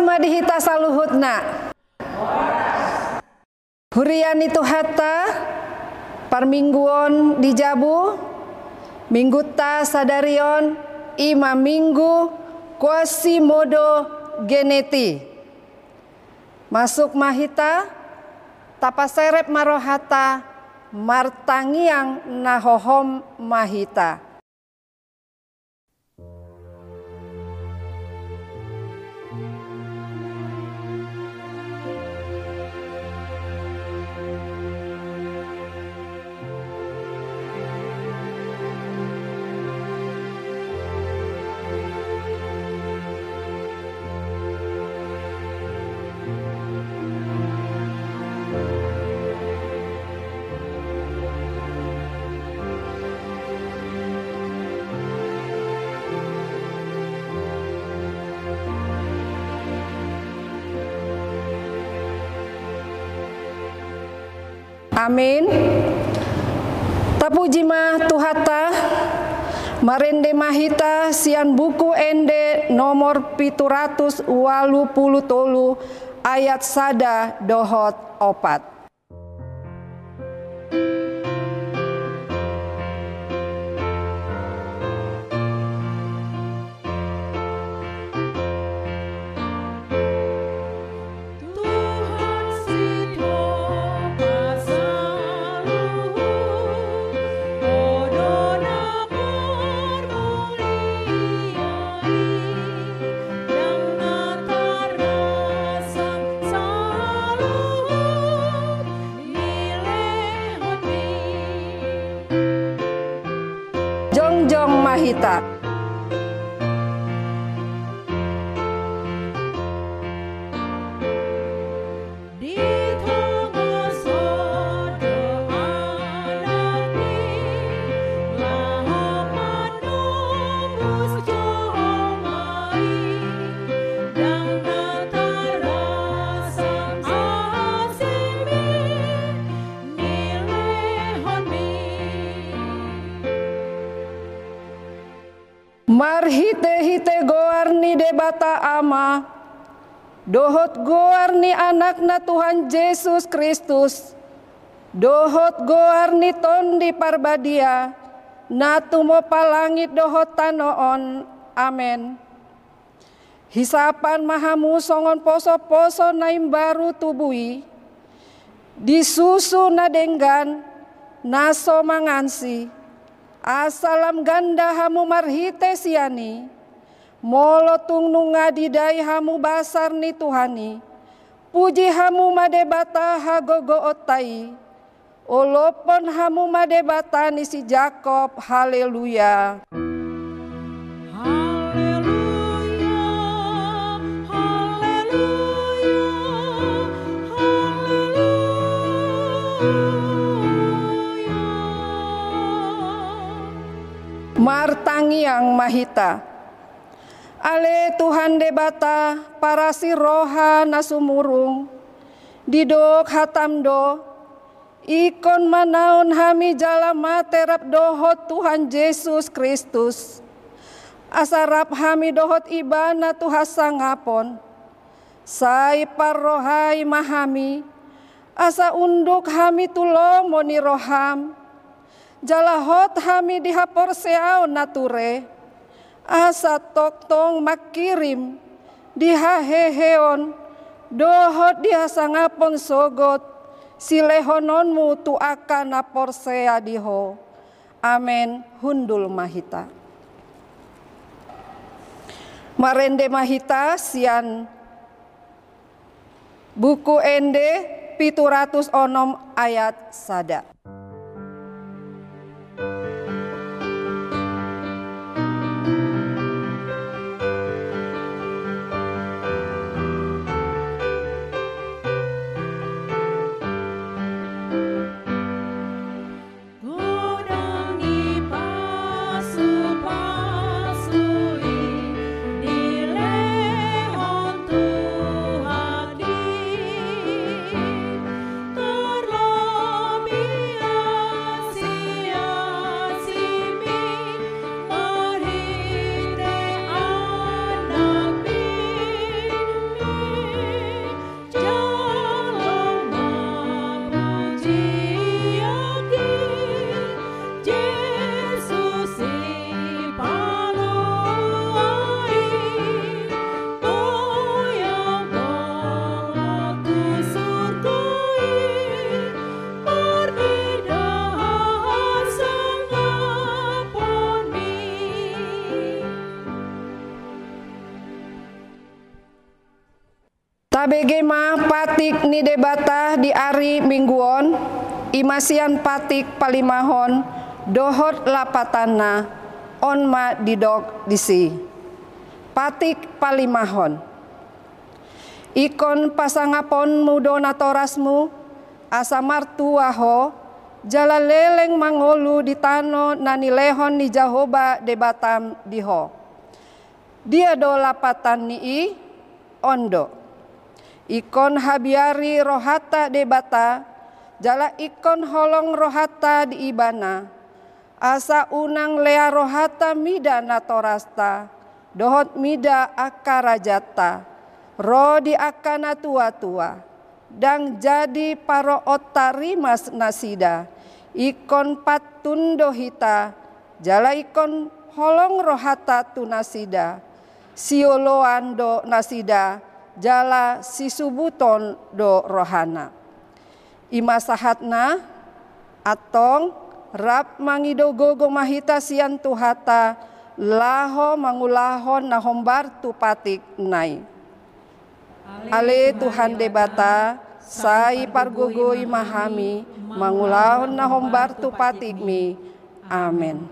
Horas madihita saluhutna. Hurian itu hatta parmingguon di Jabu minggu ta sadarion ima minggu kuasi modo geneti masuk mahita tapaserep marohata martangiang nahohom mahita Amin. Tapuji mah tuhata Marende mahita sian buku ende nomor pituratus walu puluh tolu ayat sada dohot opat. Dohot goarni anakna Tuhan Yesus Kristus. Dohot goarni tondi parbadia. Natumo palangit dohot tanoon. Amen. Hisapan mahamu songon poso-poso naim baru tubui. Disusu nadenggan Naso mangansi. Asalam ganda hamu marhite siani Molo tungnunga didai hamu basar ni Tuhani. Puji hamu madebata hagogo otai. Olopon hamu madebata ni si Jakob haleluya. Martangiang Mahita. Ale Tuhan debata para si roha nasumurung. Didok hatamdo ikon manaon hami jalama terap dohot Tuhan Yesus Kristus. Asarap hami dohot ibana tuhasa ngapon sai parrohai mahami asa unduk hami tulomo ni roham. Jalahot hami dihapor seau nature asa toktong makirim dihaheheon dohot dihasangapon sogot. Silehononmu tu akan napor sea diho. Amen. Hundul mahita. Marende mahita sian. Buku ende pituratus onom ayat sada imasian patik palimahon, dohot lapatana, on ma didog disi. Patik palimahon. Ikon pasangapon mudo natorasmu, asa martuaho, jala leleng mangolu di tano nanilehon ni Jahoba debatam diho. Dia do lapatan ni ondo ikon habiari rohata debata jala ikon holong rohata di ibana. Asa unang lea rohata mida natorasta. Dohot mida akarajata ro di akana tua-tua. Dan jadi paro otarimas nasida. Ikon patundo hita jala ikon holong rohata tunasida sioloan do nasida. Jala sisubuton do rohana. Ima sahatna atong rap mangido gogo mahita sian tuhata laho mangulahon nahombar tu patik nai. Ale Tuhan debata sai pargogo imahami mangulahon nahombar tu patik mi. Amin.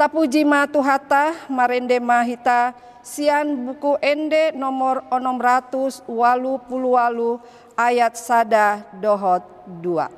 Tapuji ma tuhata marende mahita sian buku ende nomor onom ratus walu puluh walu ayat sada dohot dua.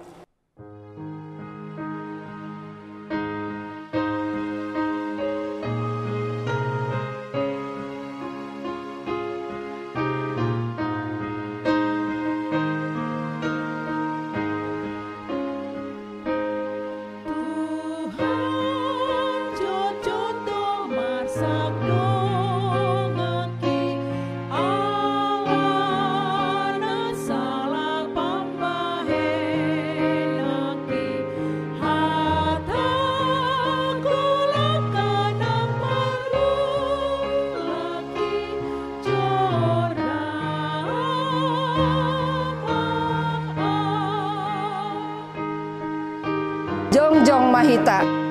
Jongjong Mahita.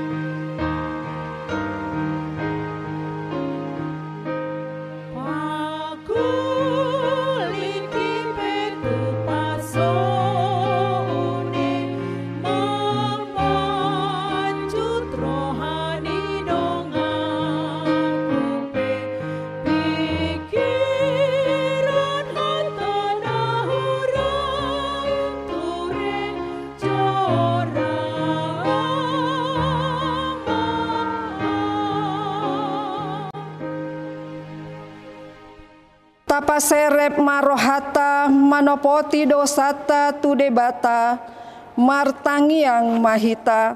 Manopoti dosata tu debata martangiang mahita.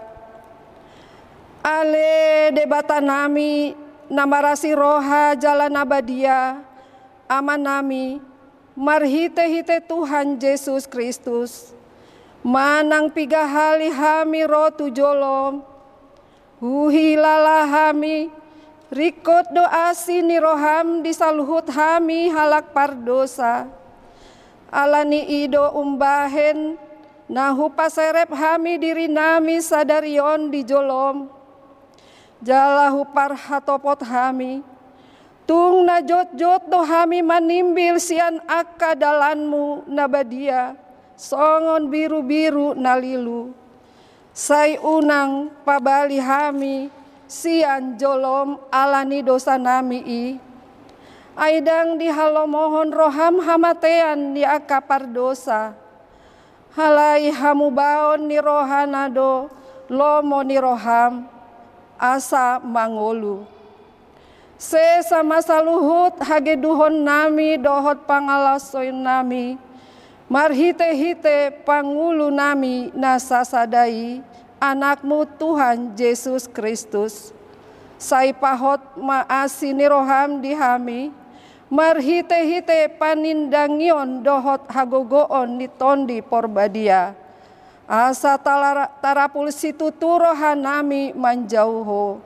Ale debata nami namarasi roha jalan abadia aman nami marhite-hite Tuhan Yesus Kristus. Manang pigahali hami rotu jolom. Huhilala hami Rikut doa sini roham disaluhut hami halak pardosa. Alani ido umbahen nahu paserep hami diri nami sadarion di jolom. Jalahu parhatopot hami. Tung najot jot do hami manimbil sian akka dalanmu nabadia. Songon biru-biru nalilu. Sai unang pabali hami sian jolom alani dosa nami i aidang di halo mohon roham hamatean di akapar dosa. Halai hamu baon ni rohanado lomo ni roham asa mangolu. Se sama saluhut hage duhon nami dohot pangalasoin nami. Marhite hite pangulu nami nasa sadai anakmu Tuhan Yesus Kristus. Sai pahot maasini roham dihami, marhite-hite panindangion dohot hagogoon tondi porbadia. Asa tarapul situ rohanami manjauho.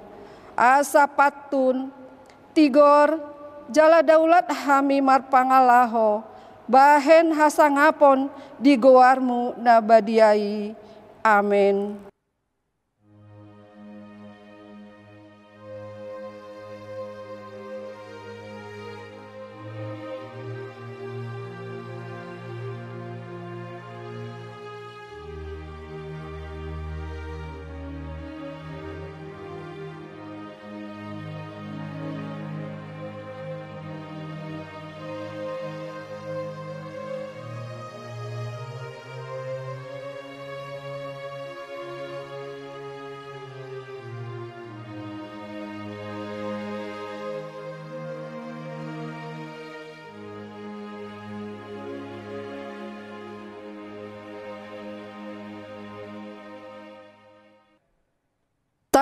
Asa patun, tigor, jala daulat hami marpangalaho. Bahen hasangapon di goarmu nabadiai. Amin.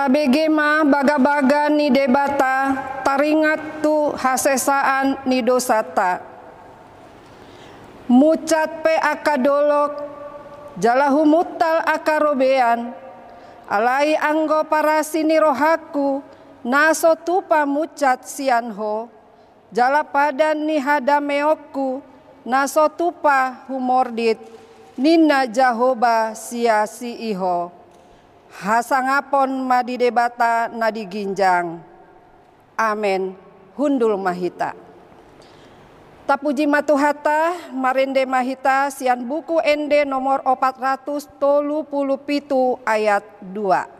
Tabegema baga-baga ni debata taringat tu hasesaan ni dosata. Mucat pe akadolok jalahu mutal akarobean. Alai anggo para sini rohaku naso tupa mucat sianho jala padan ni hadameoku naso tupa humordit nina jahoba sia si iho hasangapon madi debata nadi ginjang amen. Hundul mahita. Tapuji matuhata marende mahita sian buku ende nomor 400 tolu puluh pitu ayat 2.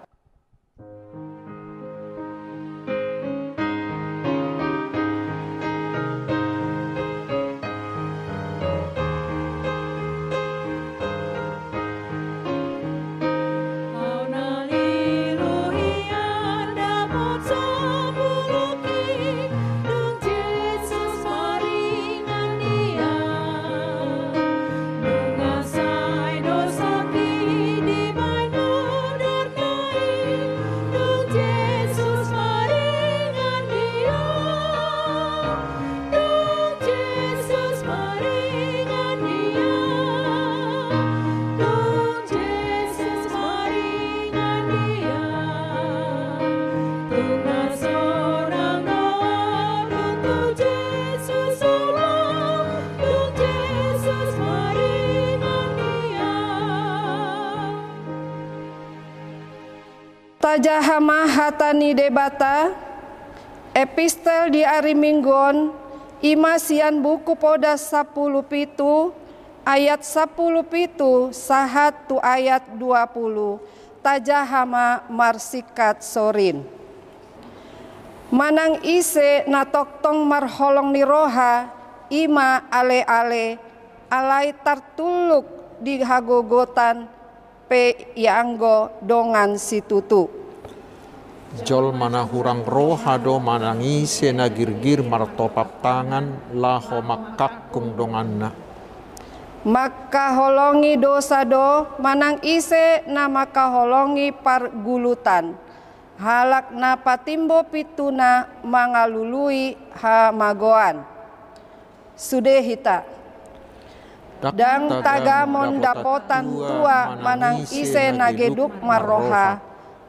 Hatani debata epistel di ari minggon imasian buku poda sapuluh pitu ayat sapuluh pitu sahat tu ayat dua puluh tajahama marsikat sorin manang ise natoktong marholong ni roha ima ale-ale alai tartuluk di hagogotan pe yanggo dongan situtu. Jol mana hurang roha do manangise na girgir martopap tangan laho makakung donganna. Maka holongi dosa do manang ise na maka holongi pargulutan. Halak na patimbo pituna mangalului ha magoan. Sudehita dang tagamon dapotan tua manang ise nageduk maroha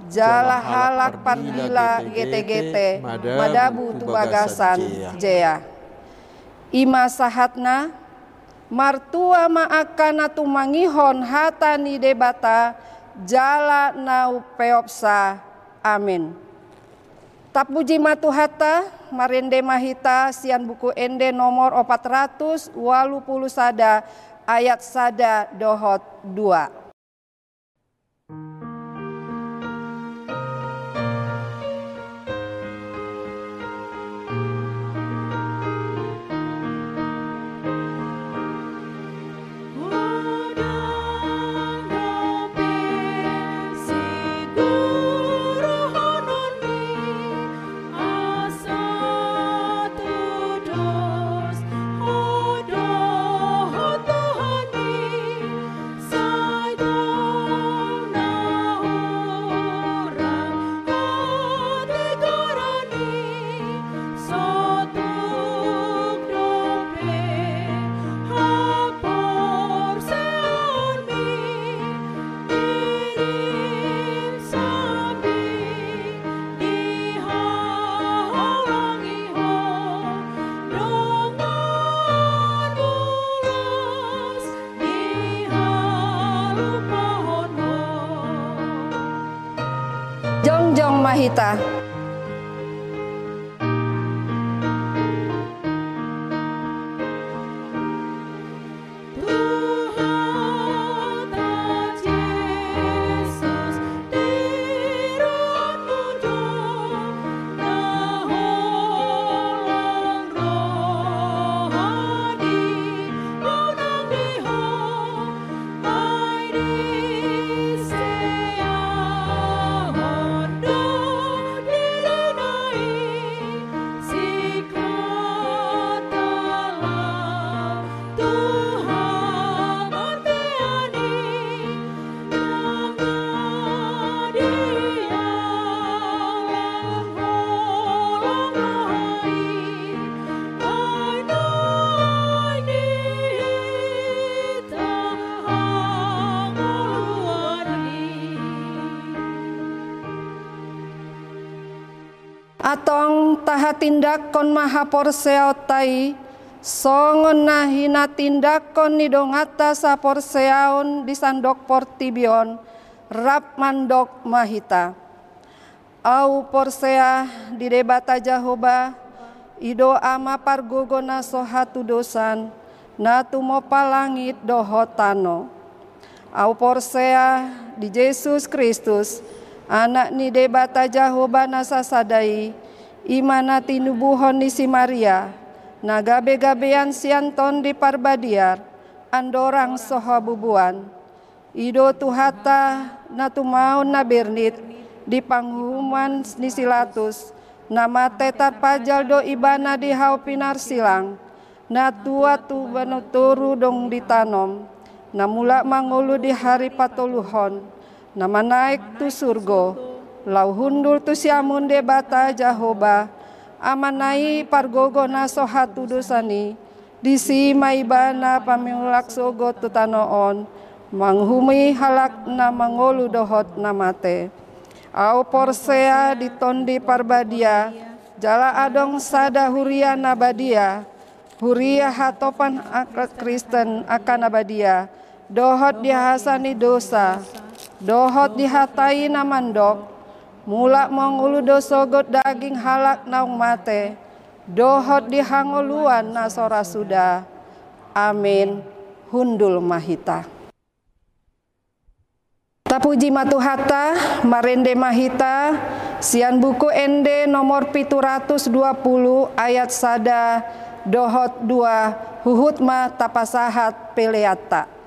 jala halak pandila gete-gete madabu tu bagasan jaya ima sahatna martua maakana tu mangihon hatani debata jala nau peopsa. Amin. Tapuji matuhata marende mahita sian buku ende nomor 400 walu puluh sada ayat sada dohot 2. Mahita. Tindakon maha porseotai songon nahina tindakon ni dongata sa porseaon di sandok portibion rap mandok mahita. Au porsea di debata jahoba ido ama pargogona sohatu dosan natu palangit dohotano au porsea di Yesus Kristus anak ni debata jahoba nasa sadai imana tinubuhon ni si Maria nagabe-gabean sianton di parbadiar andorang sohabubuan ido tuhata na nabirnit di panghuman ni silatus nama tetar pajal do ibana di hau pinar silang na tua tu banuturu dong ditanom na mula mangulu di hari patoluhon nama naik tu surgo lau hundul tu siamun de bata jahoba. Amanai pargogo na sohatu dosani disi maibana pamulak sogo tu tanoon manghumi halak na mangolu dohot namate. Au porsea di tondi parbadia. Jala adong sada huria nabadia. Huria hatopan akal Kristen akan nabadia. Dohot dihasani dosa. Dohot dihatai namandok mula mengulu dosogot daging halak naung mate. Dohot dihangoluan nasora sudah amin. Hundul mahita. Tapuji Matuhata, Marende Mahita, Sian Buku Ende nomor puluh ayat sada. Dohot dua huhutma tapasahat peleata.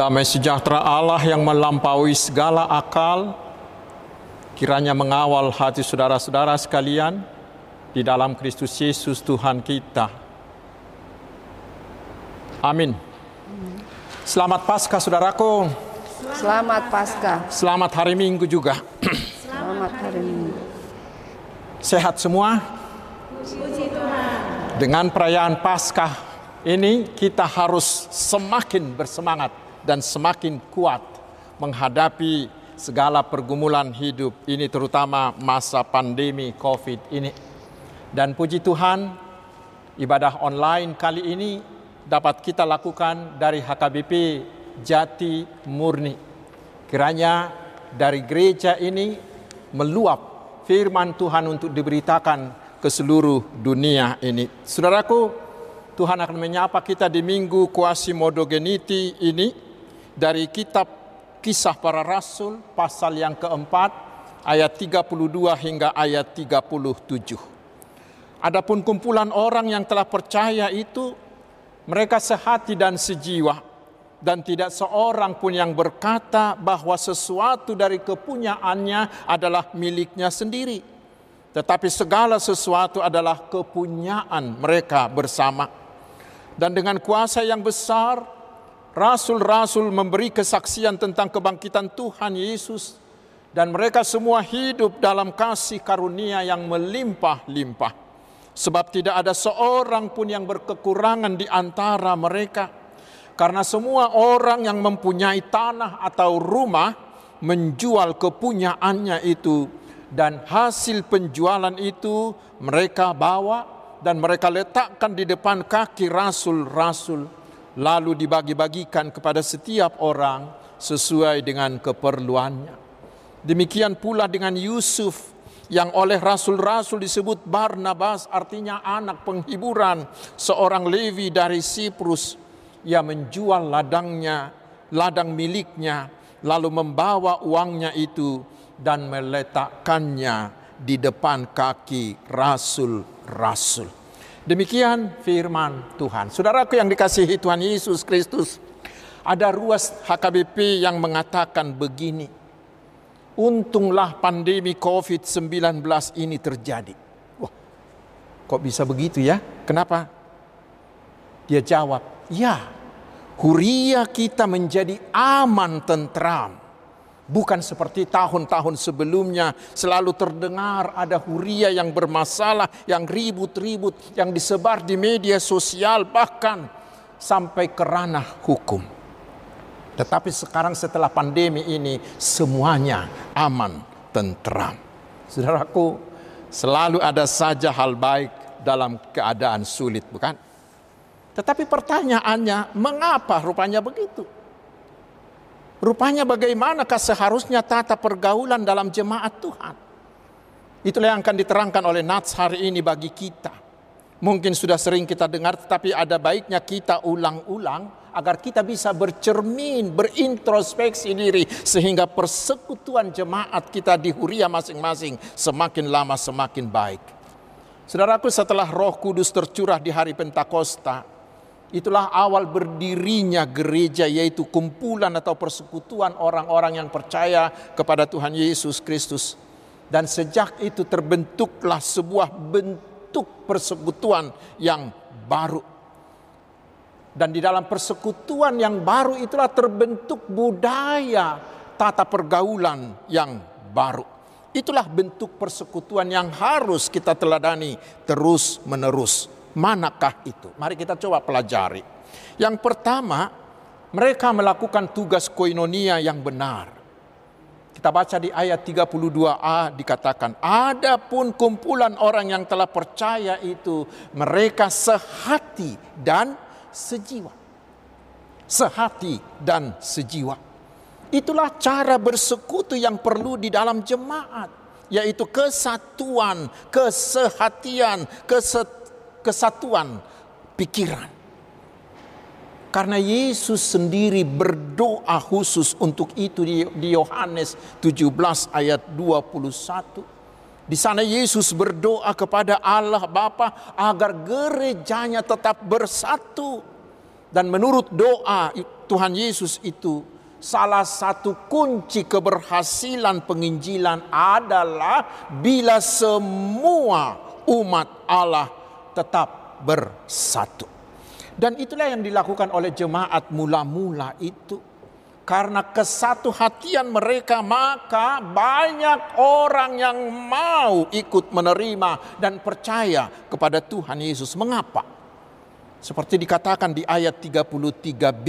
Damai sejahtera Allah yang melampaui segala akal, kiranya mengawal hati saudara-saudara sekalian di dalam Kristus Yesus Tuhan kita. Amin. Selamat Paskah saudaraku. Selamat Paskah. Selamat hari Minggu juga. Selamat hari Minggu. Sehat semua? Puji Tuhan. Dengan perayaan Paskah ini kita harus semakin bersemangat dan semakin kuat menghadapi segala pergumulan hidup ini terutama masa pandemi Covid ini. Dan puji Tuhan, ibadah online kali ini dapat kita lakukan dari HKBP Jati Murni. Kiranya dari gereja ini meluap firman Tuhan untuk diberitakan ke seluruh dunia ini. Saudaraku, Tuhan akan menyapa kita di minggu kuasi modogeniti ini dari kitab Kisah Para Rasul pasal yang keempat ayat 32 hingga ayat 37. Adapun kumpulan orang yang telah percaya itu mereka sehati dan sejiwa dan tidak seorang pun yang berkata bahwa sesuatu dari kepunyaannya adalah miliknya sendiri. Tetapi segala sesuatu adalah kepunyaan mereka bersama. Dan dengan kuasa yang besar, rasul-rasul memberi kesaksian tentang kebangkitan Tuhan Yesus dan mereka semua hidup dalam kasih karunia yang melimpah-limpah. Sebab tidak ada seorang pun yang berkekurangan di antara mereka karena semua orang yang mempunyai tanah atau rumah menjual kepunyaannya itu dan hasil penjualan itu mereka bawa dan mereka letakkan di depan kaki rasul-rasul lalu dibagi-bagikan kepada setiap orang sesuai dengan keperluannya. Demikian pula dengan Yusuf yang oleh rasul-rasul disebut Barnabas artinya anak penghiburan seorang Levi dari Siprus ia menjual ladangnya, ladang miliknya, lalu membawa uangnya itu dan meletakkannya di depan kaki rasul-rasul. Demikian firman Tuhan. Saudaraku yang dikasihi Tuhan Yesus Kristus, ada ruas HKBP yang mengatakan begini, untunglah pandemi COVID-19 ini terjadi. Wah, kok bisa begitu ya? Kenapa? Dia jawab, Ya, huria kita menjadi aman tentram. Bukan seperti tahun-tahun sebelumnya selalu terdengar ada huria yang bermasalah, yang ribut-ribut, yang disebar di media sosial bahkan sampai ke ranah hukum. Tetapi sekarang setelah pandemi ini semuanya aman, tentram. Saudaraku, selalu ada saja hal baik dalam keadaan sulit, bukan? Tetapi pertanyaannya, mengapa rupanya begitu? Rupanya bagaimanakah seharusnya tata pergaulan dalam jemaat Tuhan? Itulah yang akan diterangkan oleh Nats hari ini bagi kita. Mungkin sudah sering kita dengar, tetapi ada baiknya kita ulang-ulang agar kita bisa bercermin, berintrospeksi diri sehingga persekutuan jemaat kita di huria masing-masing semakin lama semakin baik. Saudaraku setelah Roh Kudus tercurah di hari Pentakosta, Itulah awal berdirinya gereja yaitu kumpulan atau persekutuan orang-orang yang percaya kepada Tuhan Yesus Kristus. Dan sejak itu terbentuklah sebuah bentuk persekutuan yang baru. Dan di dalam persekutuan yang baru itulah terbentuk budaya tata pergaulan yang baru. Itulah bentuk persekutuan yang harus kita teladani terus menerus. Manakah itu? Mari kita coba pelajari. Yang pertama, mereka melakukan tugas koinonia yang benar. Kita baca di ayat 32a dikatakan, Adapun kumpulan orang yang telah percaya itu, mereka sehati dan sejiwa. Sehati dan sejiwa. Itulah cara bersekutu yang perlu di dalam jemaat yaitu kesatuan, kesehatian, keset kesatuan pikiran. Karena Yesus sendiri berdoa khusus untuk itu di Yohanes 17 ayat 21. Di sana Yesus berdoa kepada Allah Bapa agar gerejanya tetap bersatu. Dan menurut doa Tuhan Yesus itu salah satu kunci keberhasilan penginjilan adalah bila semua umat Allah tetap bersatu. Dan itulah yang dilakukan oleh jemaat mula-mula itu. Karena kesatu hatian mereka maka banyak orang yang mau ikut menerima dan percaya kepada Tuhan Yesus. Mengapa? Seperti dikatakan di ayat 33b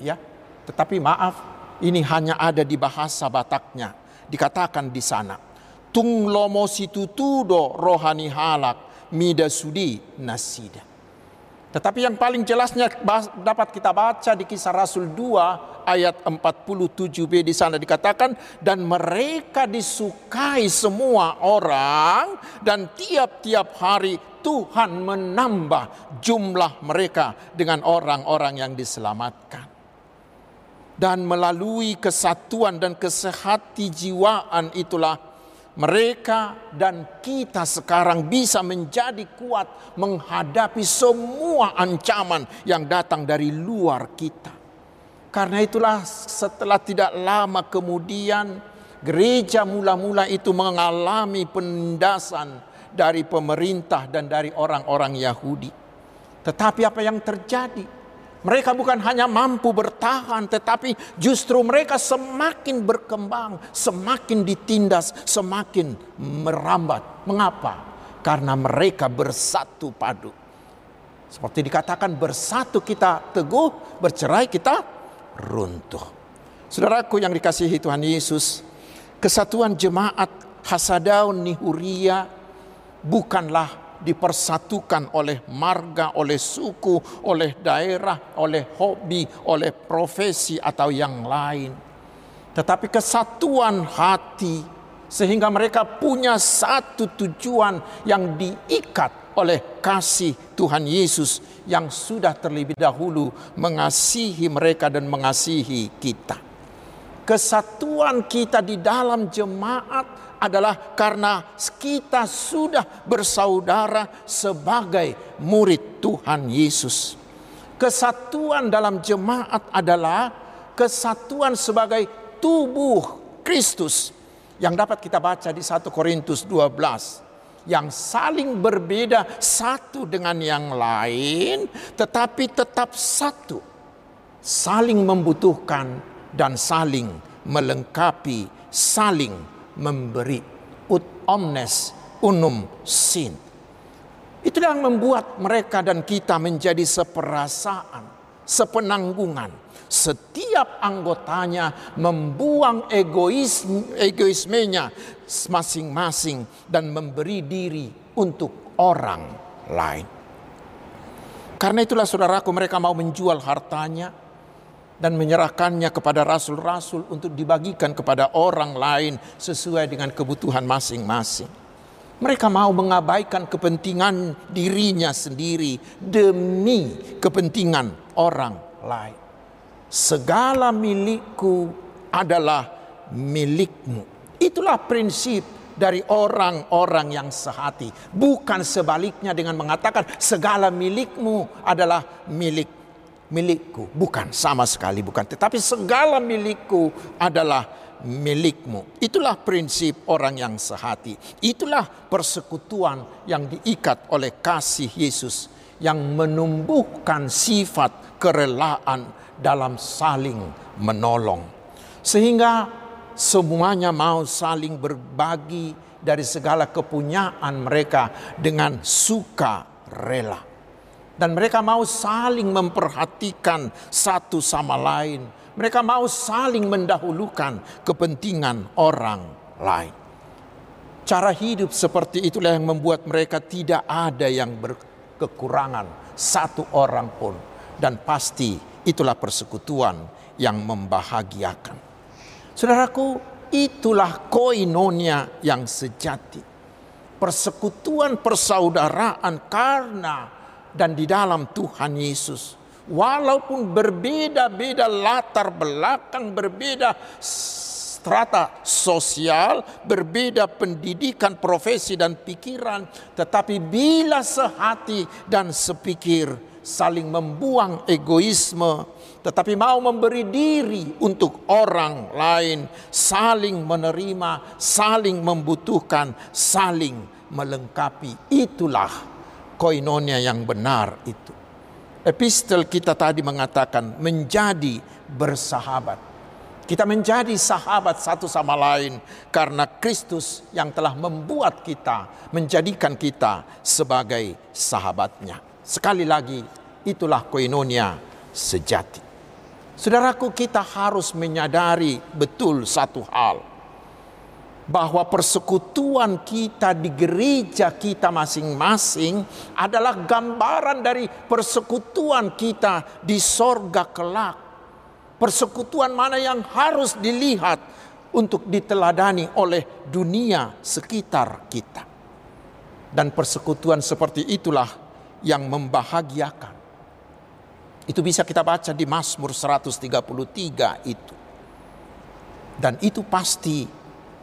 ya. Tetapi maaf, ini hanya ada di bahasa Bataknya. Dikatakan di sana. Tung lomo situtudo rohani halak mida sudi nasida. Tetapi yang paling jelasnya dapat kita baca di kisah Rasul 2 ayat 47b di sana dikatakan dan mereka disukai semua orang dan tiap-tiap hari Tuhan menambah jumlah mereka dengan orang-orang yang diselamatkan. Dan melalui kesatuan dan kesehati jiwaan itulah mereka dan kita sekarang bisa menjadi kuat menghadapi semua ancaman yang datang dari luar kita. Karena itulah setelah tidak lama kemudian gereja mula-mula itu mengalami penindasan dari pemerintah dan dari orang-orang Yahudi. Tetapi apa yang terjadi? Mereka bukan hanya mampu bertahan, tetapi justru mereka semakin berkembang, semakin ditindas, semakin merambat. Mengapa? Karena mereka bersatu padu. Seperti dikatakan, bersatu kita teguh, bercerai kita runtuh. Saudaraku yang dikasihi Tuhan Yesus, kesatuan jemaat Hasadaun Nihuria bukanlah dipersatukan oleh marga, oleh suku, oleh daerah, oleh hobi, oleh profesi atau yang lain. Tetapi kesatuan hati sehingga mereka punya satu tujuan yang diikat oleh kasih Tuhan Yesus yang sudah terlebih dahulu mengasihi mereka dan mengasihi kita. Kesatuan kita di dalam jemaat adalah karena kita sudah bersaudara sebagai murid Tuhan Yesus. Kesatuan dalam jemaat adalah kesatuan sebagai tubuh Kristus. Yang dapat kita baca di 1 Korintus 12 yang saling berbeda satu dengan yang lain tetapi tetap satu. Saling membutuhkan dan saling melengkapi saling memberi ut omnes unum sin. Itu yang membuat mereka dan kita menjadi seperasaan, sepenanggungan. Setiap anggotanya membuang egois, egoismenya masing-masing dan memberi diri untuk orang lain. Karena itulah saudaraku mereka mau menjual hartanya, dan menyerahkannya kepada rasul-rasul untuk dibagikan kepada orang lain sesuai dengan kebutuhan masing-masing. Mereka mau mengabaikan kepentingan dirinya sendiri demi kepentingan orang lain. Segala milikku adalah milikmu. Itulah prinsip dari orang-orang yang sehati. Bukan sebaliknya dengan mengatakan segala milikmu adalah milik milikku. Bukan, sama sekali bukan. Tetapi segala milikku adalah milikmu. Itulah prinsip orang yang sehati. Itulah persekutuan yang diikat oleh kasih Yesus yang menumbuhkan sifat kerelaan dalam saling menolong. Sehingga semuanya mau saling berbagi dari segala kepunyaan mereka dengan suka rela dan mereka mau saling memperhatikan satu sama lain. Mereka mau saling mendahulukan kepentingan orang lain. Cara hidup seperti itulah yang membuat mereka tidak ada yang berkekurangan satu orang pun. Dan pasti itulah persekutuan yang membahagiakan. Saudaraku, itulah koinonia yang sejati. Persekutuan persaudaraan karena dan di dalam Tuhan Yesus. Walaupun berbeda-beda latar belakang, berbeda strata sosial, berbeda pendidikan, profesi dan pikiran, tetapi bila sehati dan sepikir saling membuang egoisme, tetapi mau memberi diri untuk orang lain, saling menerima, saling membutuhkan, saling melengkapi. Itulah koinonia yang benar itu. Epistel kita tadi mengatakan menjadi bersahabat. Kita menjadi sahabat satu sama lain karena Kristus yang telah membuat kita, menjadikan kita sebagai sahabatnya. Sekali lagi, itulah koinonia sejati. Saudaraku, kita harus menyadari betul satu hal bahwa persekutuan kita di gereja kita masing-masing adalah gambaran dari persekutuan kita di sorga kelak. Persekutuan mana yang harus dilihat untuk diteladani oleh dunia sekitar kita. Dan persekutuan seperti itulah yang membahagiakan. Itu bisa kita baca di Mazmur 133 itu. Dan itu pasti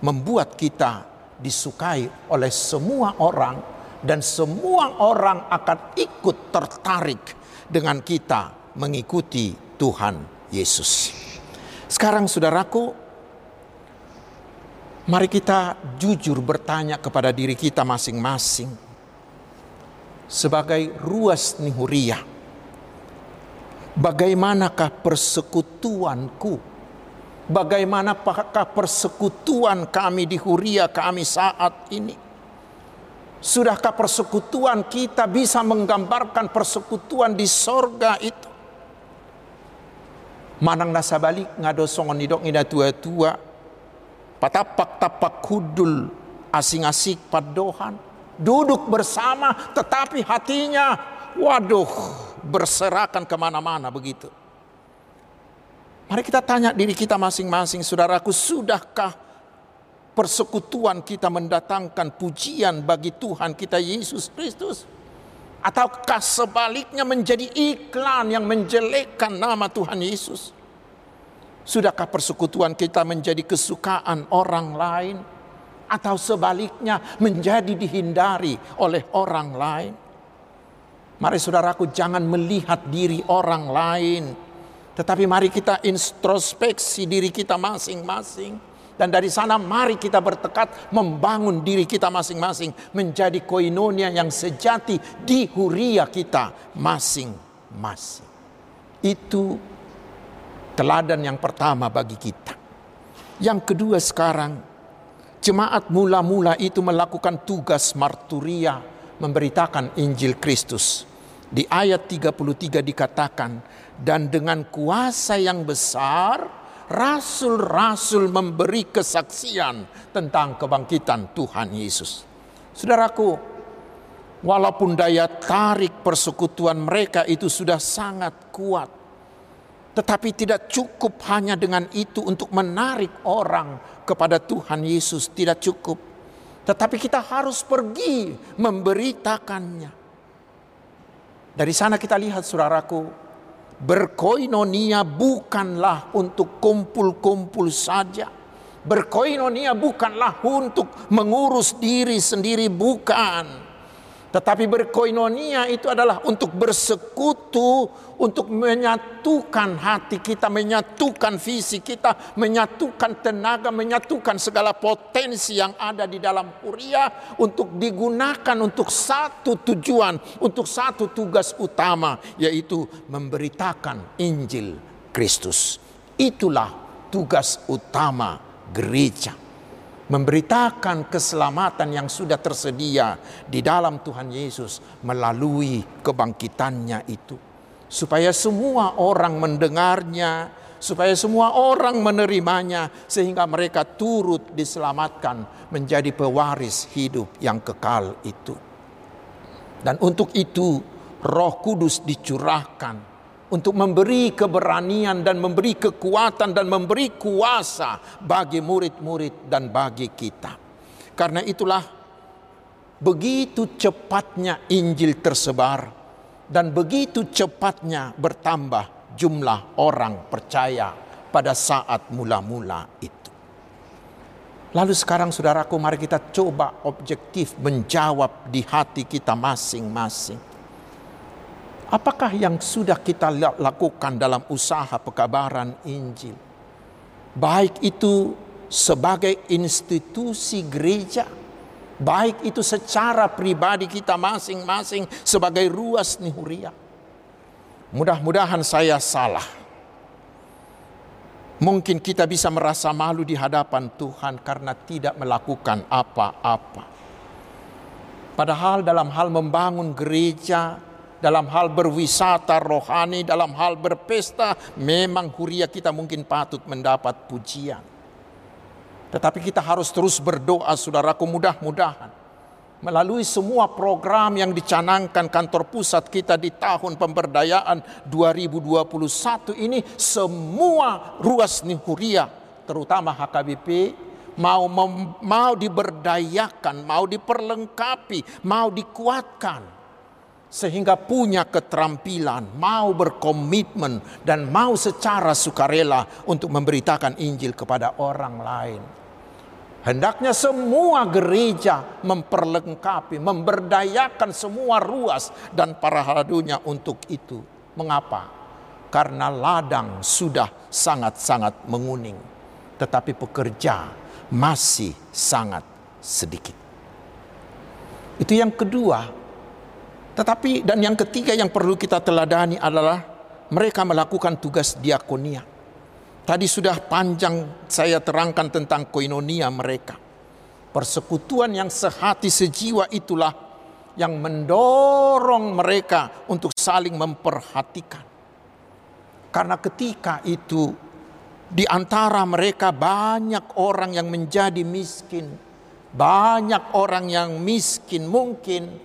membuat kita disukai oleh semua orang dan semua orang akan ikut tertarik dengan kita mengikuti Tuhan Yesus. Sekarang saudaraku, mari kita jujur bertanya kepada diri kita masing-masing. Sebagai ruas nihuria, bagaimanakah persekutuanku? Bagaimanakah persekutuan kami di Huria kami saat ini? Sudahkah persekutuan kita bisa menggambarkan persekutuan di sorga itu? Manang nasa balik ngado songon nidok ngida tua-tua. Patapak tapak kudul asing-asing padohan. Duduk bersama tetapi hatinya waduh berserakan ke mana-mana begitu. Mari kita tanya diri kita masing-masing saudaraku sudahkah persekutuan kita mendatangkan pujian bagi Tuhan kita Yesus Kristus? Ataukah sebaliknya menjadi iklan yang menjelekkan nama Tuhan Yesus? Sudahkah persekutuan kita menjadi kesukaan orang lain? Atau sebaliknya menjadi dihindari oleh orang lain? Mari saudaraku jangan melihat diri orang lain. Tetapi mari kita introspeksi diri kita masing-masing dan dari sana mari kita bertekad membangun diri kita masing-masing menjadi koinonia yang sejati di huria kita masing-masing. Itu teladan yang pertama bagi kita. Yang kedua sekarang, jemaat mula-mula itu melakukan tugas marturia memberitakan Injil Kristus. Di ayat 33 dikatakan, dan dengan kuasa yang besar, rasul-rasul memberi kesaksian tentang kebangkitan Tuhan Yesus. Saudaraku, walaupun daya tarik persekutuan mereka itu sudah sangat kuat, tetapi tidak cukup hanya dengan itu untuk menarik orang kepada Tuhan Yesus, tidak cukup. Tetapi kita harus pergi memberitakannya. Dari sana kita lihat saudaraku, Berkoinonia bukanlah untuk kumpul-kumpul saja. Berkoinonia bukanlah untuk mengurus diri sendiri, bukan. Tetapi berkoinonia itu adalah untuk bersekutu, untuk menyatukan hati kita, menyatukan visi kita, menyatukan tenaga, menyatukan segala potensi yang ada di dalam kuria untuk digunakan untuk satu tujuan, untuk satu tugas utama, yaitu memberitakan Injil Kristus. Itulah tugas utama gereja memberitakan keselamatan yang sudah tersedia di dalam Tuhan Yesus melalui kebangkitannya itu. Supaya semua orang mendengarnya, supaya semua orang menerimanya, sehingga mereka turut diselamatkan menjadi pewaris hidup yang kekal itu. Dan untuk itu, Roh Kudus dicurahkan untuk memberi keberanian dan memberi kekuatan dan memberi kuasa bagi murid-murid dan bagi kita. Karena itulah begitu cepatnya Injil tersebar dan begitu cepatnya bertambah jumlah orang percaya pada saat mula-mula itu. Lalu sekarang saudaraku mari kita coba objektif menjawab di hati kita masing-masing Apakah yang sudah kita lakukan dalam usaha pekabaran Injil? Baik itu sebagai institusi gereja, baik itu secara pribadi kita masing-masing sebagai ruas nihuria. Mudah-mudahan saya salah. Mungkin kita bisa merasa malu di hadapan Tuhan karena tidak melakukan apa-apa. Padahal dalam hal membangun gereja, dalam hal berwisata rohani, dalam hal berpesta, memang huria kita mungkin patut mendapat pujian. Tetapi kita harus terus berdoa saudaraku mudah-mudahan. Melalui semua program yang dicanangkan kantor pusat kita di tahun pemberdayaan 2021 ini semua ruas Nihuria terutama HKBP mau mau diberdayakan, mau diperlengkapi, mau dikuatkan sehingga punya keterampilan, mau berkomitmen dan mau secara sukarela untuk memberitakan Injil kepada orang lain. Hendaknya semua gereja memperlengkapi, memberdayakan semua ruas dan para hadunya untuk itu. Mengapa? karena ladang sudah sangat-sangat menguning, tetapi pekerja masih sangat sedikit. Itu yang kedua. Tetapi dan yang ketiga yang perlu kita teladani adalah mereka melakukan tugas diakonia. Tadi sudah panjang saya terangkan tentang koinonia mereka. Persekutuan yang sehati sejiwa itulah yang mendorong mereka untuk saling memperhatikan. Karena ketika itu di antara mereka banyak orang yang menjadi miskin, banyak orang yang miskin mungkin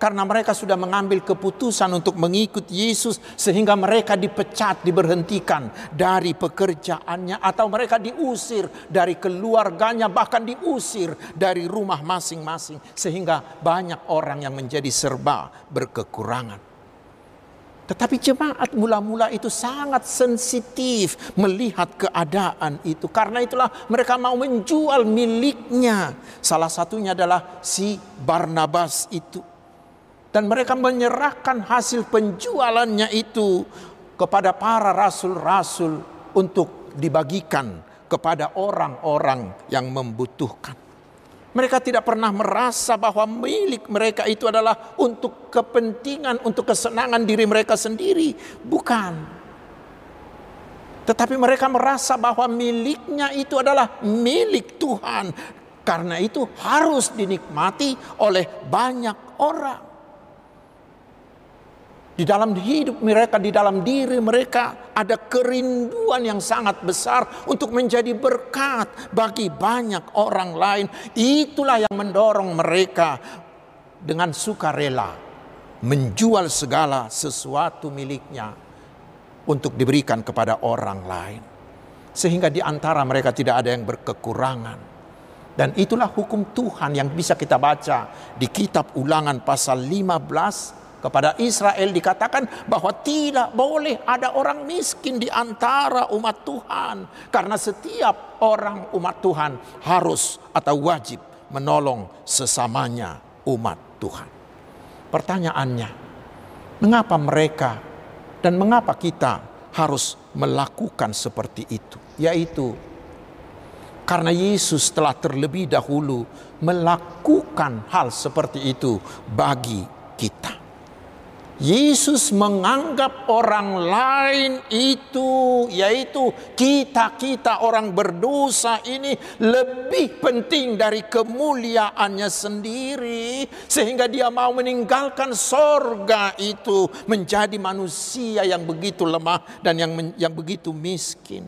karena mereka sudah mengambil keputusan untuk mengikut Yesus sehingga mereka dipecat, diberhentikan dari pekerjaannya atau mereka diusir dari keluarganya bahkan diusir dari rumah masing-masing sehingga banyak orang yang menjadi serba berkekurangan. Tetapi jemaat mula-mula itu sangat sensitif melihat keadaan itu. Karena itulah mereka mau menjual miliknya. Salah satunya adalah si Barnabas itu. Dan mereka menyerahkan hasil penjualannya itu kepada para rasul-rasul untuk dibagikan kepada orang-orang yang membutuhkan. Mereka tidak pernah merasa bahwa milik mereka itu adalah untuk kepentingan, untuk kesenangan diri mereka sendiri. Bukan. Tetapi mereka merasa bahwa miliknya itu adalah milik Tuhan. Karena itu harus dinikmati oleh banyak orang. Di dalam hidup mereka, di dalam diri mereka ada kerinduan yang sangat besar untuk menjadi berkat bagi banyak orang lain. Itulah yang mendorong mereka dengan sukarela menjual segala sesuatu miliknya untuk diberikan kepada orang lain. Sehingga di antara mereka tidak ada yang berkekurangan. Dan itulah hukum Tuhan yang bisa kita baca di kitab ulangan pasal 15 kepada Israel dikatakan bahwa tidak boleh ada orang miskin di antara umat Tuhan. Karena setiap orang umat Tuhan harus atau wajib menolong sesamanya umat Tuhan. Pertanyaannya, mengapa mereka dan mengapa kita harus melakukan seperti itu? Yaitu karena Yesus telah terlebih dahulu melakukan hal seperti itu bagi kita. Yesus menganggap orang lain itu yaitu kita-kita orang berdosa ini lebih penting dari kemuliaannya sendiri sehingga dia mau meninggalkan sorga itu menjadi manusia yang begitu lemah dan yang yang begitu miskin.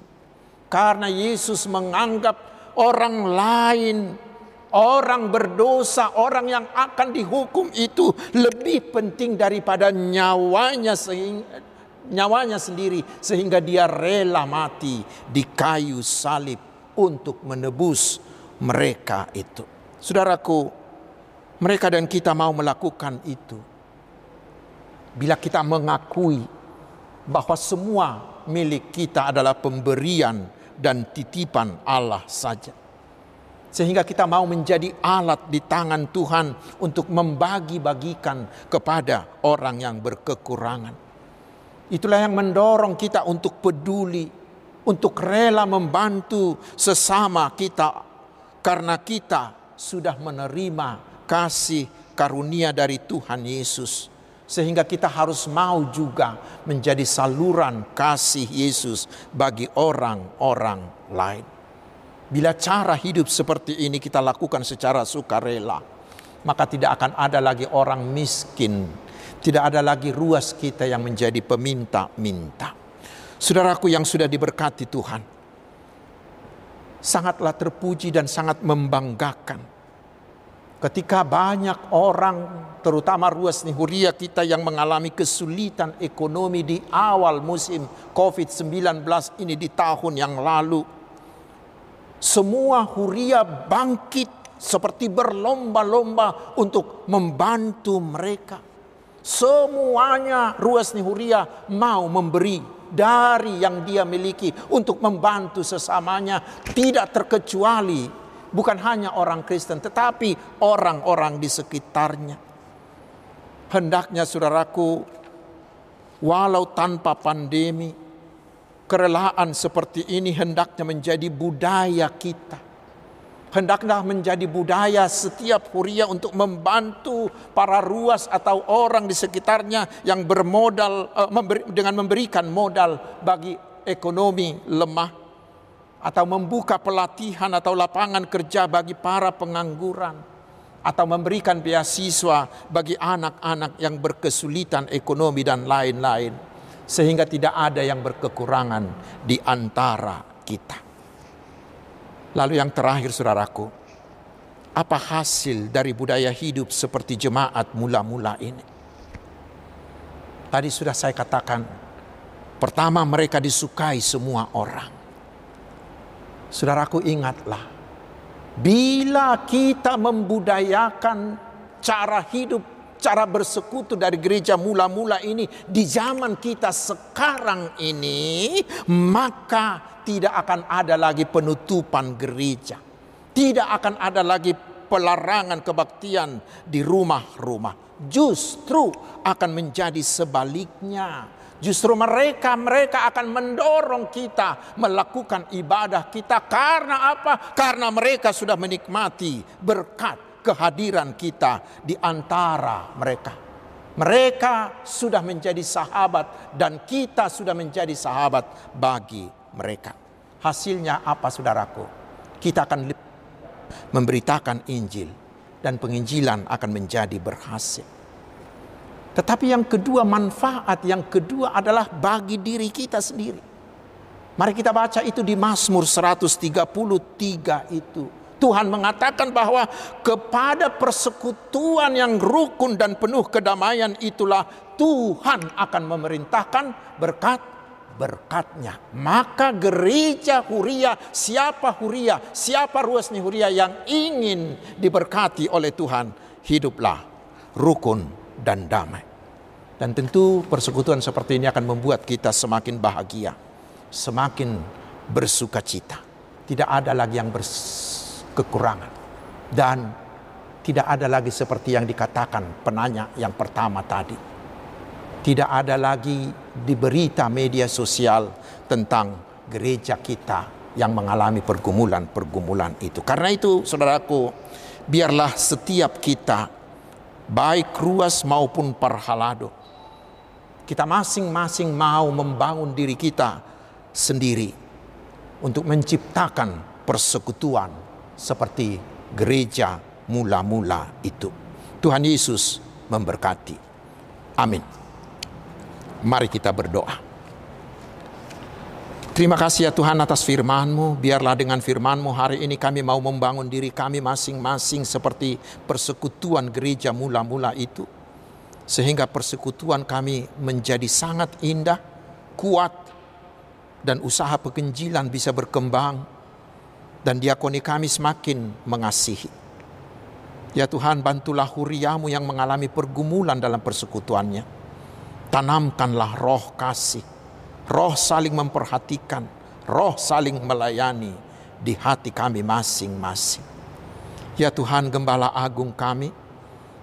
Karena Yesus menganggap orang lain Orang berdosa, orang yang akan dihukum itu lebih penting daripada nyawanya sehingga nyawanya sendiri sehingga dia rela mati di kayu salib untuk menebus mereka itu. Saudaraku, mereka dan kita mau melakukan itu. Bila kita mengakui bahwa semua milik kita adalah pemberian dan titipan Allah saja. Sehingga kita mau menjadi alat di tangan Tuhan untuk membagi-bagikan kepada orang yang berkekurangan. Itulah yang mendorong kita untuk peduli, untuk rela membantu sesama kita karena kita sudah menerima kasih karunia dari Tuhan Yesus. Sehingga kita harus mau juga menjadi saluran kasih Yesus bagi orang-orang lain. Bila cara hidup seperti ini kita lakukan secara sukarela, maka tidak akan ada lagi orang miskin, tidak ada lagi ruas kita yang menjadi peminta-minta. Saudaraku yang sudah diberkati Tuhan, sangatlah terpuji dan sangat membanggakan. Ketika banyak orang, terutama ruas nihuria kita yang mengalami kesulitan ekonomi di awal musim COVID-19 ini di tahun yang lalu, semua huria bangkit seperti berlomba-lomba untuk membantu mereka. Semuanya ruas huria mau memberi dari yang dia miliki untuk membantu sesamanya tidak terkecuali bukan hanya orang Kristen tetapi orang-orang di sekitarnya. Hendaknya saudaraku walau tanpa pandemi, kerelaan seperti ini hendaknya menjadi budaya kita. Hendaklah menjadi budaya setiap huria untuk membantu para ruas atau orang di sekitarnya yang bermodal memberi, dengan memberikan modal bagi ekonomi lemah atau membuka pelatihan atau lapangan kerja bagi para pengangguran atau memberikan beasiswa bagi anak-anak yang berkesulitan ekonomi dan lain-lain sehingga tidak ada yang berkekurangan di antara kita. Lalu yang terakhir saudaraku, apa hasil dari budaya hidup seperti jemaat mula-mula ini? Tadi sudah saya katakan, pertama mereka disukai semua orang. Saudaraku ingatlah, bila kita membudayakan cara hidup cara bersekutu dari gereja mula-mula ini di zaman kita sekarang ini, maka tidak akan ada lagi penutupan gereja. Tidak akan ada lagi pelarangan kebaktian di rumah-rumah. Justru akan menjadi sebaliknya. Justru mereka mereka akan mendorong kita melakukan ibadah kita karena apa? Karena mereka sudah menikmati berkat kehadiran kita di antara mereka. Mereka sudah menjadi sahabat dan kita sudah menjadi sahabat bagi mereka. Hasilnya apa saudaraku? Kita akan memberitakan Injil dan penginjilan akan menjadi berhasil. Tetapi yang kedua manfaat yang kedua adalah bagi diri kita sendiri. Mari kita baca itu di Mazmur 133 itu. Tuhan mengatakan bahwa kepada persekutuan yang rukun dan penuh kedamaian itulah Tuhan akan memerintahkan berkat berkatnya. Maka gereja Huria, siapa Huria, siapa ruasnya Huria yang ingin diberkati oleh Tuhan, hiduplah rukun dan damai. Dan tentu persekutuan seperti ini akan membuat kita semakin bahagia, semakin bersuka cita. Tidak ada lagi yang bers kekurangan. Dan tidak ada lagi seperti yang dikatakan penanya yang pertama tadi. Tidak ada lagi di berita media sosial tentang gereja kita yang mengalami pergumulan-pergumulan itu. Karena itu saudaraku, biarlah setiap kita, baik ruas maupun parhalado, kita masing-masing mau membangun diri kita sendiri untuk menciptakan persekutuan seperti gereja mula-mula itu. Tuhan Yesus memberkati. Amin. Mari kita berdoa. Terima kasih ya Tuhan atas firman-Mu. Biarlah dengan firman-Mu hari ini kami mau membangun diri kami masing-masing seperti persekutuan gereja mula-mula itu. Sehingga persekutuan kami menjadi sangat indah, kuat, dan usaha pekenjilan bisa berkembang dan diakoni kami semakin mengasihi. Ya Tuhan bantulah huriamu yang mengalami pergumulan dalam persekutuannya. Tanamkanlah roh kasih, roh saling memperhatikan, roh saling melayani di hati kami masing-masing. Ya Tuhan gembala agung kami,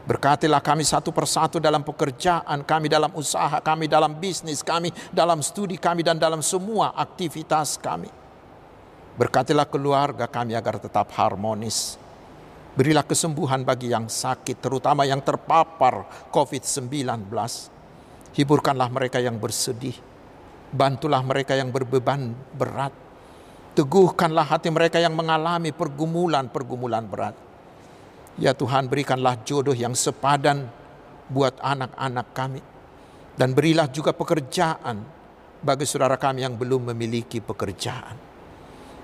Berkatilah kami satu persatu dalam pekerjaan kami, dalam usaha kami, dalam bisnis kami, dalam studi kami, dan dalam semua aktivitas kami. Berkatilah keluarga kami agar tetap harmonis. Berilah kesembuhan bagi yang sakit, terutama yang terpapar COVID-19. Hiburkanlah mereka yang bersedih. Bantulah mereka yang berbeban berat. Teguhkanlah hati mereka yang mengalami pergumulan-pergumulan berat. Ya Tuhan berikanlah jodoh yang sepadan buat anak-anak kami. Dan berilah juga pekerjaan bagi saudara kami yang belum memiliki pekerjaan.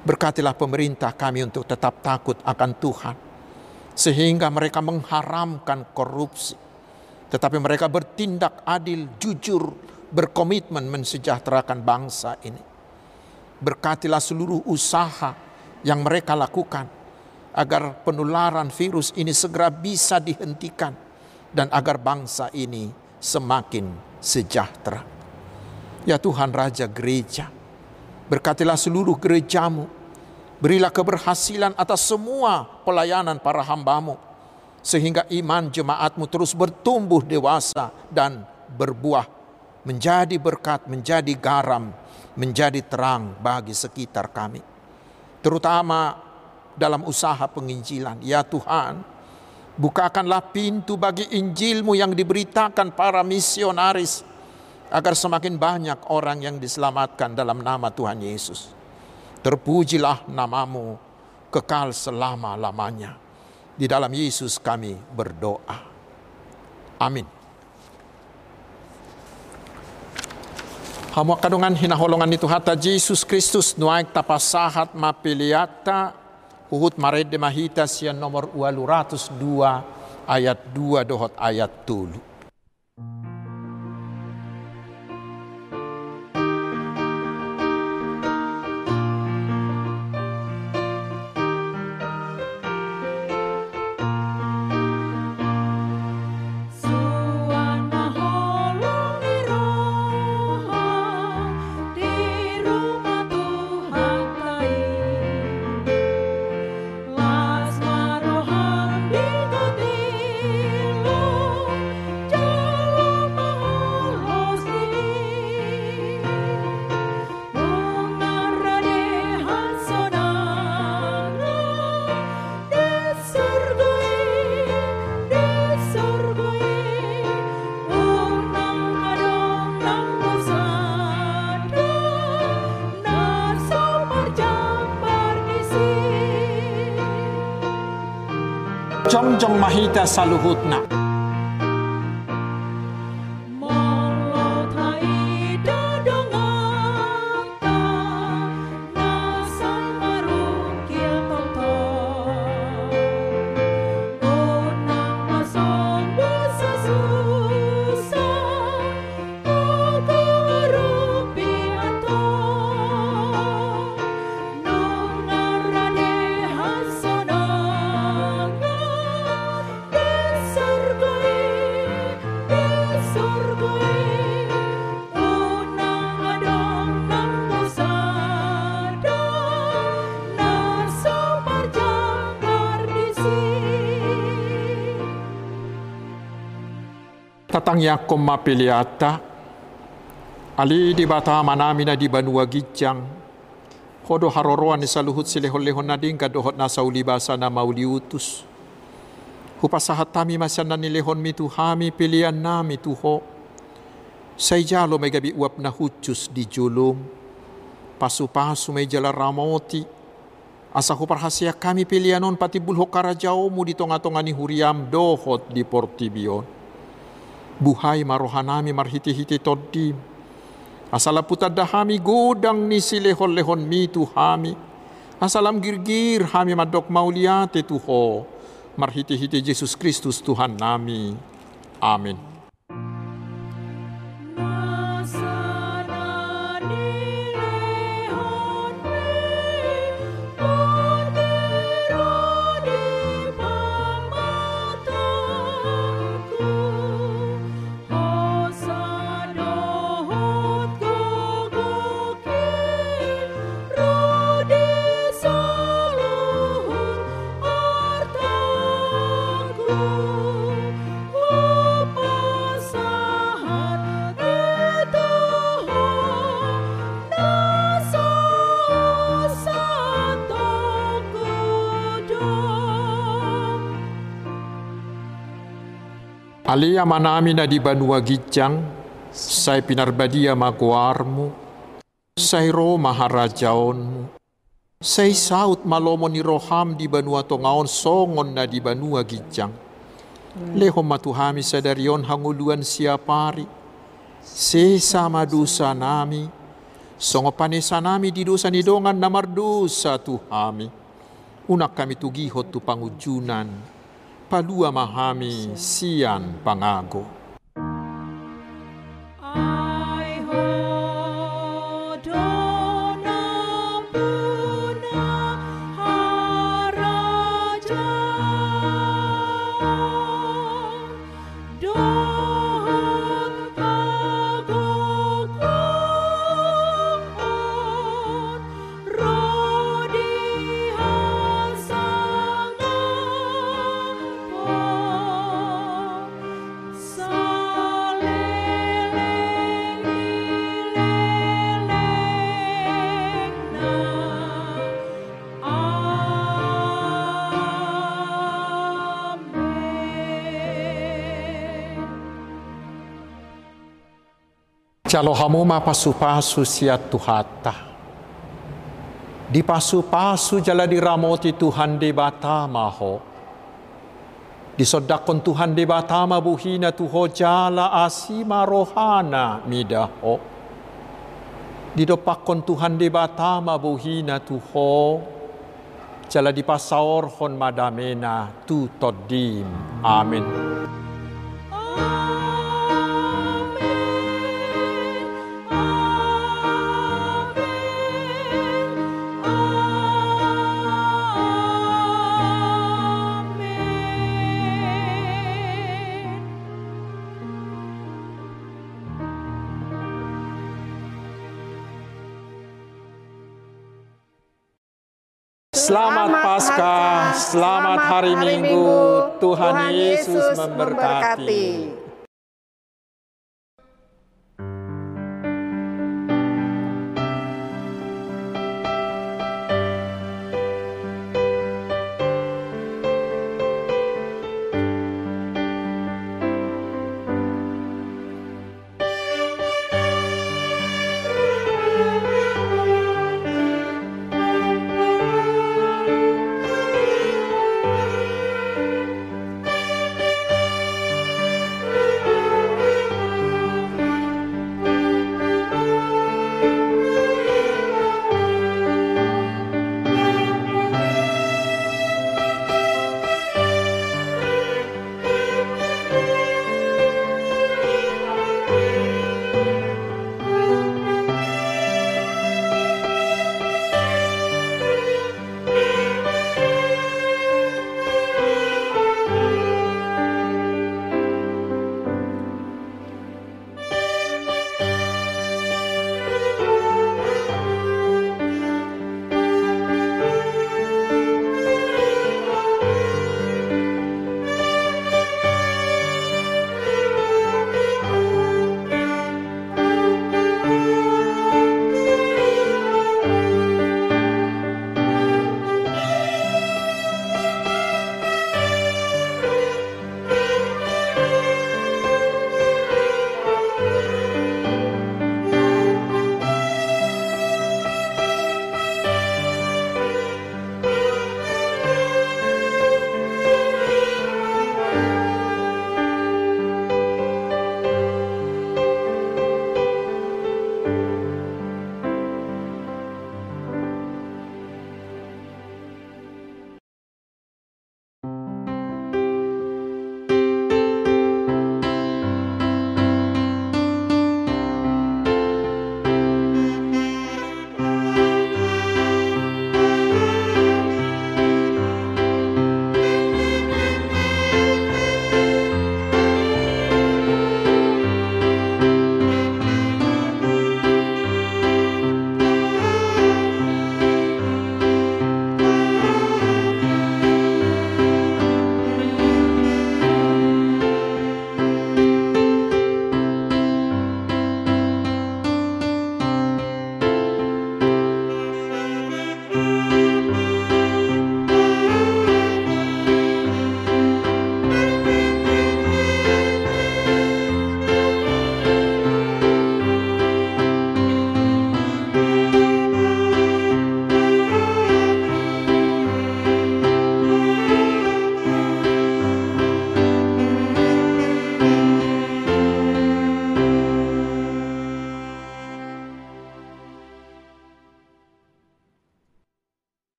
Berkatilah pemerintah kami untuk tetap takut akan Tuhan. Sehingga mereka mengharamkan korupsi. Tetapi mereka bertindak adil, jujur, berkomitmen mensejahterakan bangsa ini. Berkatilah seluruh usaha yang mereka lakukan. Agar penularan virus ini segera bisa dihentikan. Dan agar bangsa ini semakin sejahtera. Ya Tuhan Raja Gereja Berkatilah seluruh gerejamu. Berilah keberhasilan atas semua pelayanan para hambamu. Sehingga iman jemaatmu terus bertumbuh dewasa dan berbuah menjadi berkat, menjadi garam, menjadi terang bagi sekitar kami. Terutama dalam usaha penginjilan. Ya Tuhan, bukakanlah pintu bagi Injilmu yang diberitakan para misionaris agar semakin banyak orang yang diselamatkan dalam nama Tuhan Yesus. Terpujilah namamu kekal selama-lamanya. Di dalam Yesus kami berdoa. Amin. Hamu kadungan hina holongan itu hata Yesus Kristus nuaik tapasahat mapiliata uhut marede mahita sian nomor 202 ayat 2 dohot ayat 10. Mahita saluhutna. Tatang yakom mapiliata. Ali di bata manamina di banua gijang. Hodo haroroan saluhut silehon-lehon nading kadohot nasa ulibasa na mauliutus. Hupasahat tami masyan na nilehon mi tuhami pilihan nami tuho. Say jalo may gabi uap na hutyus di julum. Pasu-pasu may jala ramoti. Asa ko parhasya kami pilihanon pati bulho karajao mo di tonga-tonga ni huriam dohot di portibion buhay marohanami marhiti-hiti toddim. Asala putad dahami godang ni silehon-lehon mi tuhami. Asalam girgir hami madok mauliate tuho. Marhiti-hiti Yesus Kristus Tuhan nami. Amin. Alia manami na di banua gijang, say pinarbadia maguarmu, say ro maharajaonmu, say saut malomo ni roham di banua tongaon songon na di banua gijang. Lehom matuhami sa darion hanguluan siapari, sesama dosa nami, songo panesa nami di dosa ni dongan na mardosa tuhami. Unak kami tugihot tu pangujunan, palua mahami sian pangago. Jalo hamu ma pasu-pasu sia tuhata. Di pasu-pasu jala diramoti Tuhan de batama ho. Di sodakon Tuhan de batama buhina tuho jala asima rohana midaho. Di dopakon Tuhan de batama buhina tuho jala di pasaor hon madamena tu todim. Amin. Selamat Paskah, selamat hari Minggu. Tuhan Yesus memberkati.